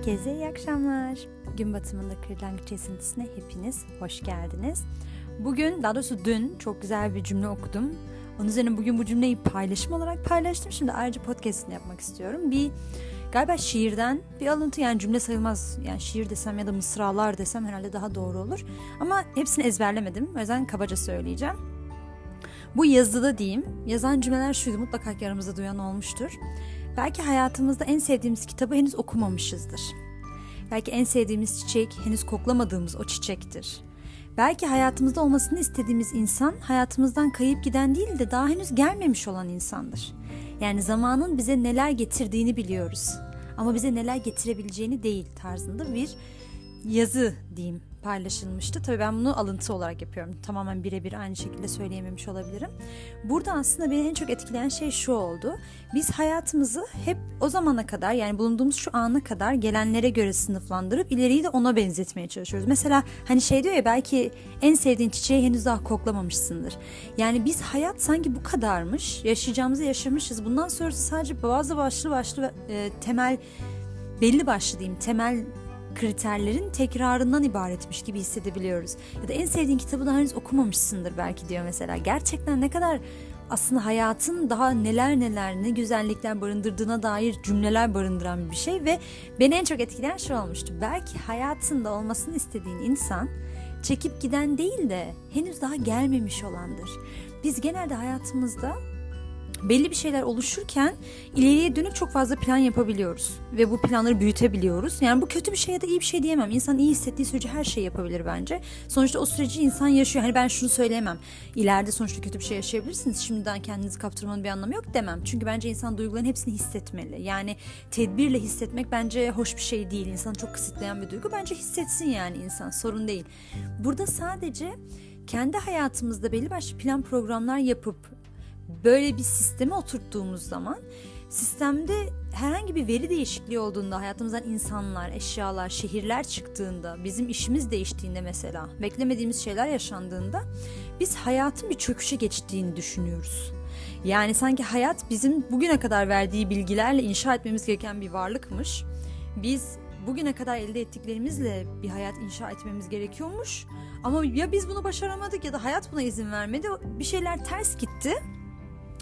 Herkese iyi akşamlar. Gün batımında kırlangıç esintisine hepiniz hoş geldiniz. Bugün, daha doğrusu dün çok güzel bir cümle okudum. Onun üzerine bugün bu cümleyi paylaşım olarak paylaştım. Şimdi ayrıca podcastini yapmak istiyorum. Bir galiba şiirden bir alıntı yani cümle sayılmaz. Yani şiir desem ya da mısralar desem herhalde daha doğru olur. Ama hepsini ezberlemedim. O yüzden kabaca söyleyeceğim. Bu yazıda diyeyim. Yazan cümleler şuydu mutlaka ki duyan olmuştur. Belki hayatımızda en sevdiğimiz kitabı henüz okumamışızdır. Belki en sevdiğimiz çiçek henüz koklamadığımız o çiçektir. Belki hayatımızda olmasını istediğimiz insan hayatımızdan kayıp giden değil de daha henüz gelmemiş olan insandır. Yani zamanın bize neler getirdiğini biliyoruz. Ama bize neler getirebileceğini değil tarzında bir yazı diyeyim paylaşılmıştı. Tabii ben bunu alıntı olarak yapıyorum. Tamamen birebir aynı şekilde söyleyememiş olabilirim. Burada aslında beni en çok etkileyen şey şu oldu. Biz hayatımızı hep o zamana kadar yani bulunduğumuz şu ana kadar gelenlere göre sınıflandırıp ileriyi de ona benzetmeye çalışıyoruz. Mesela hani şey diyor ya belki en sevdiğin çiçeği henüz daha koklamamışsındır. Yani biz hayat sanki bu kadarmış. Yaşayacağımızı yaşamışız. Bundan sonrası sadece bazı başlı başlı e, temel belli başlı diyeyim temel kriterlerin tekrarından ibaretmiş gibi hissedebiliyoruz. Ya da en sevdiğin kitabı daha henüz okumamışsındır belki diyor mesela. Gerçekten ne kadar aslında hayatın daha neler neler ne güzellikler barındırdığına dair cümleler barındıran bir şey ve beni en çok etkileyen şey olmuştu. Belki hayatında olmasını istediğin insan çekip giden değil de henüz daha gelmemiş olandır. Biz genelde hayatımızda belli bir şeyler oluşurken ileriye dönük çok fazla plan yapabiliyoruz ve bu planları büyütebiliyoruz. Yani bu kötü bir şey ya da iyi bir şey diyemem. İnsan iyi hissettiği sürece her şeyi yapabilir bence. Sonuçta o süreci insan yaşıyor. Hani ben şunu söyleyemem. İleride sonuçta kötü bir şey yaşayabilirsiniz. Şimdiden kendinizi kaptırmanın bir anlamı yok demem. Çünkü bence insan duyguların hepsini hissetmeli. Yani tedbirle hissetmek bence hoş bir şey değil. İnsanı çok kısıtlayan bir duygu. Bence hissetsin yani insan. Sorun değil. Burada sadece kendi hayatımızda belli başlı plan programlar yapıp böyle bir sisteme oturttuğumuz zaman sistemde herhangi bir veri değişikliği olduğunda hayatımızdan insanlar, eşyalar, şehirler çıktığında, bizim işimiz değiştiğinde mesela, beklemediğimiz şeyler yaşandığında biz hayatın bir çöküşe geçtiğini düşünüyoruz. Yani sanki hayat bizim bugüne kadar verdiği bilgilerle inşa etmemiz gereken bir varlıkmış. Biz bugüne kadar elde ettiklerimizle bir hayat inşa etmemiz gerekiyormuş. Ama ya biz bunu başaramadık ya da hayat buna izin vermedi. Bir şeyler ters gitti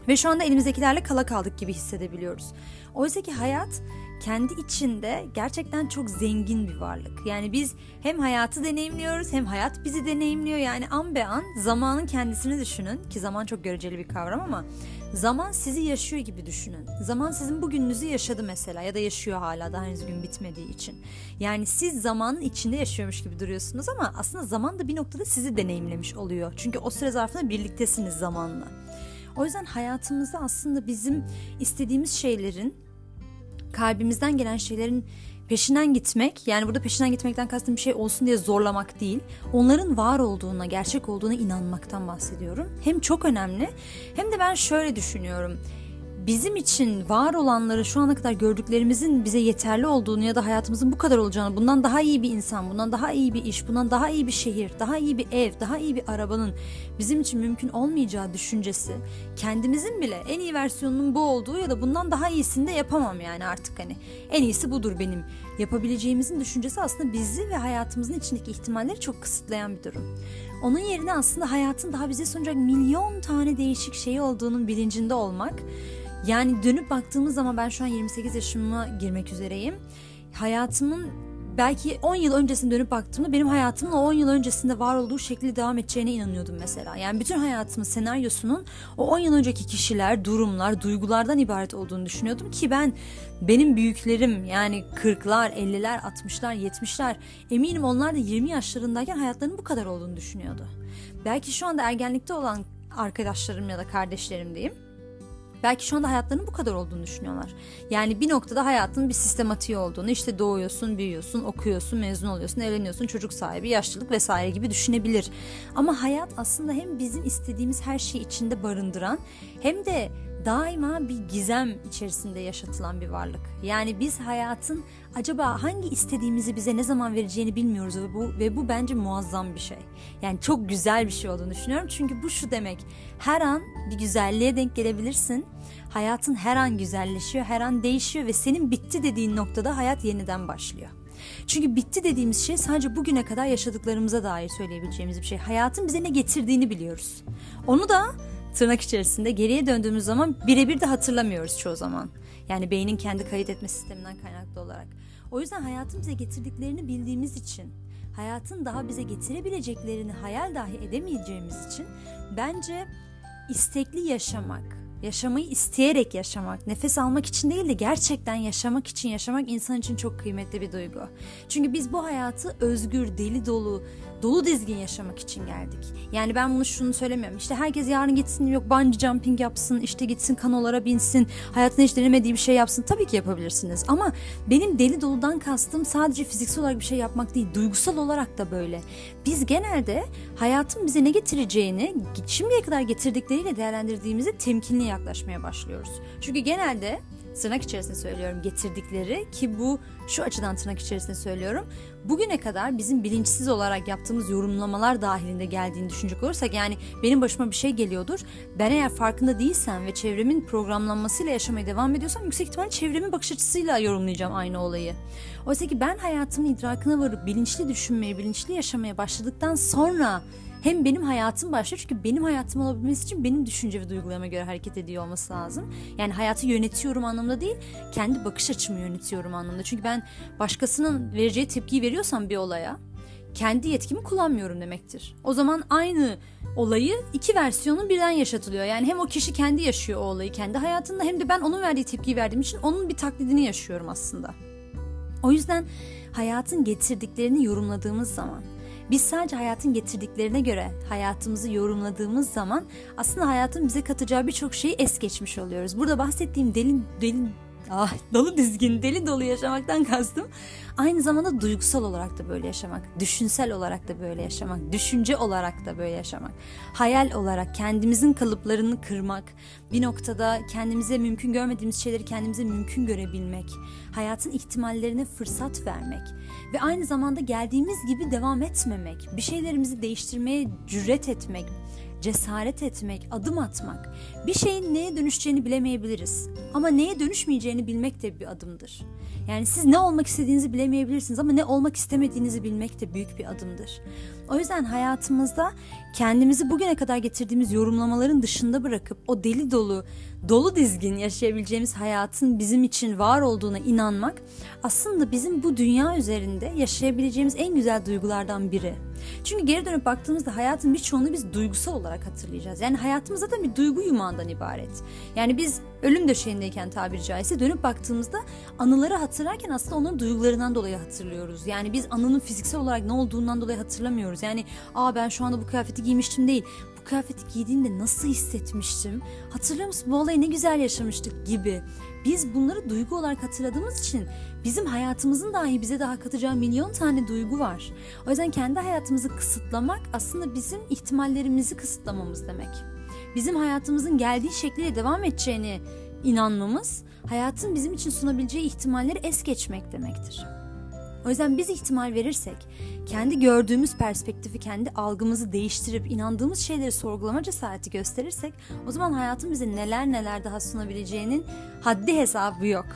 ve şu anda elimizdekilerle kala kaldık gibi hissedebiliyoruz. Oysa ki hayat kendi içinde gerçekten çok zengin bir varlık. Yani biz hem hayatı deneyimliyoruz hem hayat bizi deneyimliyor. Yani an be an zamanın kendisini düşünün ki zaman çok göreceli bir kavram ama zaman sizi yaşıyor gibi düşünün. Zaman sizin bugününüzü yaşadı mesela ya da yaşıyor hala daha henüz gün bitmediği için. Yani siz zamanın içinde yaşıyormuş gibi duruyorsunuz ama aslında zaman da bir noktada sizi deneyimlemiş oluyor. Çünkü o süre zarfında birliktesiniz zamanla. O yüzden hayatımızda aslında bizim istediğimiz şeylerin, kalbimizden gelen şeylerin peşinden gitmek, yani burada peşinden gitmekten kastım bir şey olsun diye zorlamak değil, onların var olduğuna, gerçek olduğuna inanmaktan bahsediyorum. Hem çok önemli, hem de ben şöyle düşünüyorum bizim için var olanları şu ana kadar gördüklerimizin bize yeterli olduğunu ya da hayatımızın bu kadar olacağını, bundan daha iyi bir insan, bundan daha iyi bir iş, bundan daha iyi bir şehir, daha iyi bir ev, daha iyi bir arabanın bizim için mümkün olmayacağı düşüncesi, kendimizin bile en iyi versiyonunun bu olduğu ya da bundan daha iyisini de yapamam yani artık hani en iyisi budur benim yapabileceğimizin düşüncesi aslında bizi ve hayatımızın içindeki ihtimalleri çok kısıtlayan bir durum. Onun yerine aslında hayatın daha bize sunacak milyon tane değişik şeyi olduğunun bilincinde olmak yani dönüp baktığımız zaman ben şu an 28 yaşıma girmek üzereyim. Hayatımın belki 10 yıl öncesine dönüp baktığımda benim hayatımın o 10 yıl öncesinde var olduğu şekilde devam edeceğine inanıyordum mesela. Yani bütün hayatımın senaryosunun o 10 yıl önceki kişiler, durumlar, duygulardan ibaret olduğunu düşünüyordum ki ben benim büyüklerim yani 40'lar, 50'ler, 60'lar, 70'ler eminim onlar da 20 yaşlarındayken hayatlarının bu kadar olduğunu düşünüyordu. Belki şu anda ergenlikte olan arkadaşlarım ya da kardeşlerim diyeyim Belki şu anda hayatlarının bu kadar olduğunu düşünüyorlar. Yani bir noktada hayatın bir sistematiği olduğunu işte doğuyorsun, büyüyorsun, okuyorsun, mezun oluyorsun, evleniyorsun, çocuk sahibi, yaşlılık vesaire gibi düşünebilir. Ama hayat aslında hem bizim istediğimiz her şeyi içinde barındıran hem de daima bir gizem içerisinde yaşatılan bir varlık. Yani biz hayatın acaba hangi istediğimizi bize ne zaman vereceğini bilmiyoruz ve bu ve bu bence muazzam bir şey. Yani çok güzel bir şey olduğunu düşünüyorum. Çünkü bu şu demek. Her an bir güzelliğe denk gelebilirsin. Hayatın her an güzelleşiyor, her an değişiyor ve senin bitti dediğin noktada hayat yeniden başlıyor. Çünkü bitti dediğimiz şey sadece bugüne kadar yaşadıklarımıza dair söyleyebileceğimiz bir şey. Hayatın bize ne getirdiğini biliyoruz. Onu da tırnak içerisinde geriye döndüğümüz zaman birebir de hatırlamıyoruz çoğu zaman. Yani beynin kendi kayıt etme sisteminden kaynaklı olarak. O yüzden hayatın bize getirdiklerini bildiğimiz için, hayatın daha bize getirebileceklerini hayal dahi edemeyeceğimiz için bence istekli yaşamak, yaşamayı isteyerek yaşamak, nefes almak için değil de gerçekten yaşamak için yaşamak insan için çok kıymetli bir duygu. Çünkü biz bu hayatı özgür, deli dolu, dolu dizgin yaşamak için geldik. Yani ben bunu şunu söylemiyorum. İşte herkes yarın gitsin yok bungee jumping yapsın, işte gitsin kanolara binsin, hayatında hiç denemediği bir şey yapsın. Tabii ki yapabilirsiniz ama benim deli doludan kastım sadece fiziksel olarak bir şey yapmak değil, duygusal olarak da böyle. Biz genelde hayatın bize ne getireceğini şimdiye kadar getirdikleriyle değerlendirdiğimizde temkinli yaklaşmaya başlıyoruz. Çünkü genelde tırnak içerisinde söylüyorum getirdikleri ki bu şu açıdan tırnak içerisinde söylüyorum. Bugüne kadar bizim bilinçsiz olarak yaptığımız yorumlamalar dahilinde geldiğini düşünecek olursak yani benim başıma bir şey geliyordur. Ben eğer farkında değilsem ve çevremin programlanmasıyla yaşamaya devam ediyorsam yüksek ihtimalle çevremin bakış açısıyla yorumlayacağım aynı olayı. Oysa ki ben hayatımın idrakına varıp bilinçli düşünmeye, bilinçli yaşamaya başladıktan sonra hem benim hayatım başlıyor çünkü benim hayatım olabilmesi için benim düşünce ve duygularıma göre hareket ediyor olması lazım. Yani hayatı yönetiyorum anlamda değil, kendi bakış açımı yönetiyorum anlamda. Çünkü ben başkasının vereceği tepkiyi veriyorsam bir olaya kendi yetkimi kullanmıyorum demektir. O zaman aynı olayı iki versiyonun birden yaşatılıyor. Yani hem o kişi kendi yaşıyor o olayı kendi hayatında hem de ben onun verdiği tepkiyi verdiğim için onun bir taklidini yaşıyorum aslında. O yüzden hayatın getirdiklerini yorumladığımız zaman biz sadece hayatın getirdiklerine göre hayatımızı yorumladığımız zaman aslında hayatın bize katacağı birçok şeyi es geçmiş oluyoruz. Burada bahsettiğim deli, deli ah, dolu dizgin, deli dolu yaşamaktan kastım. Aynı zamanda duygusal olarak da böyle yaşamak, düşünsel olarak da böyle yaşamak, düşünce olarak da böyle yaşamak, hayal olarak kendimizin kalıplarını kırmak, bir noktada kendimize mümkün görmediğimiz şeyleri kendimize mümkün görebilmek, hayatın ihtimallerine fırsat vermek ve aynı zamanda geldiğimiz gibi devam etmemek, bir şeylerimizi değiştirmeye cüret etmek, cesaret etmek, adım atmak. Bir şeyin neye dönüşeceğini bilemeyebiliriz. Ama neye dönüşmeyeceğini bilmek de bir adımdır. Yani siz ne olmak istediğinizi bilemeyebilirsiniz ama ne olmak istemediğinizi bilmek de büyük bir adımdır. O yüzden hayatımızda kendimizi bugüne kadar getirdiğimiz yorumlamaların dışında bırakıp o deli dolu, dolu dizgin yaşayabileceğimiz hayatın bizim için var olduğuna inanmak aslında bizim bu dünya üzerinde yaşayabileceğimiz en güzel duygulardan biri. Çünkü geri dönüp baktığımızda hayatın birçoğunu biz duygusal olarak hatırlayacağız. Yani hayatımız zaten bir duygu yumağından ibaret. Yani biz ölüm döşeğindeyken tabiri caizse dönüp baktığımızda anıları hatırlarken aslında onların duygularından dolayı hatırlıyoruz. Yani biz anının fiziksel olarak ne olduğundan dolayı hatırlamıyoruz. Yani aa ben şu anda bu kıyafeti giymiştim değil. Kıyafeti giydiğimde nasıl hissetmiştim? Hatırlıyor musun bu olayı ne güzel yaşamıştık gibi. Biz bunları duygu olarak hatırladığımız için bizim hayatımızın dahi bize daha katacağı milyon tane duygu var. O yüzden kendi hayatımızı kısıtlamak aslında bizim ihtimallerimizi kısıtlamamız demek. Bizim hayatımızın geldiği şekliyle devam edeceğini inanmamız, hayatın bizim için sunabileceği ihtimalleri es geçmek demektir. O yüzden biz ihtimal verirsek, kendi gördüğümüz perspektifi, kendi algımızı değiştirip inandığımız şeyleri sorgulama cesareti gösterirsek o zaman hayatın bize neler neler daha sunabileceğinin haddi hesabı yok.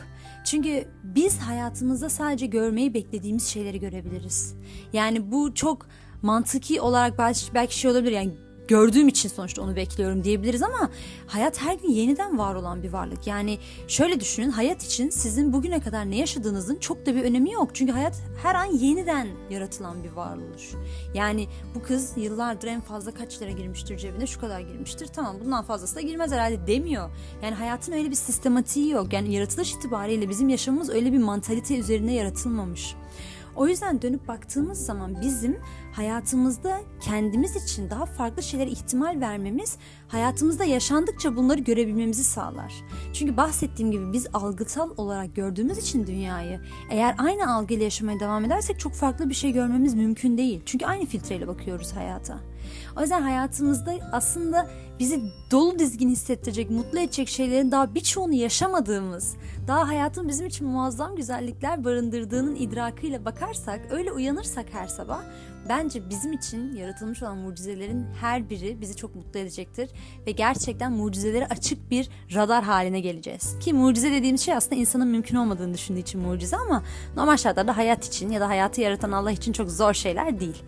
Çünkü biz hayatımızda sadece görmeyi beklediğimiz şeyleri görebiliriz. Yani bu çok mantıki olarak belki, belki şey olabilir yani gördüğüm için sonuçta onu bekliyorum diyebiliriz ama hayat her gün yeniden var olan bir varlık. Yani şöyle düşünün hayat için sizin bugüne kadar ne yaşadığınızın çok da bir önemi yok. Çünkü hayat her an yeniden yaratılan bir varoluş. Yani bu kız yıllardır en fazla kaç lira girmiştir cebine şu kadar girmiştir. Tamam bundan fazlası da girmez herhalde demiyor. Yani hayatın öyle bir sistematiği yok. Yani yaratılış itibariyle bizim yaşamımız öyle bir mantalite üzerine yaratılmamış. O yüzden dönüp baktığımız zaman bizim hayatımızda kendimiz için daha farklı şeylere ihtimal vermemiz hayatımızda yaşandıkça bunları görebilmemizi sağlar. Çünkü bahsettiğim gibi biz algısal olarak gördüğümüz için dünyayı eğer aynı algıyla yaşamaya devam edersek çok farklı bir şey görmemiz mümkün değil. Çünkü aynı filtreyle bakıyoruz hayata. O yüzden hayatımızda aslında bizi dolu dizgin hissettirecek, mutlu edecek şeylerin daha birçoğunu yaşamadığımız, daha hayatın bizim için muazzam güzellikler barındırdığının idrakıyla bakarsak, öyle uyanırsak her sabah bence bizim için yaratılmış olan mucizelerin her biri bizi çok mutlu edecektir ve gerçekten mucizelere açık bir radar haline geleceğiz. Ki mucize dediğimiz şey aslında insanın mümkün olmadığını düşündüğü için mucize ama normal şartlarda hayat için ya da hayatı yaratan Allah için çok zor şeyler değil.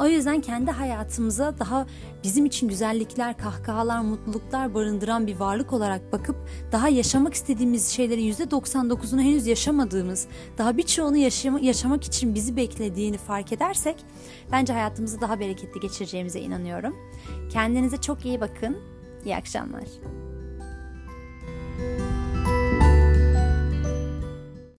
O yüzden kendi hayatımıza daha bizim için güzellikler, kahkahalar, mutluluklar barındıran bir varlık olarak bakıp daha yaşamak istediğimiz şeylerin %99'unu henüz yaşamadığımız, daha birçoğunu yaşama, yaşamak için bizi beklediğini fark edersek bence hayatımızı daha bereketli geçireceğimize inanıyorum. Kendinize çok iyi bakın. İyi akşamlar.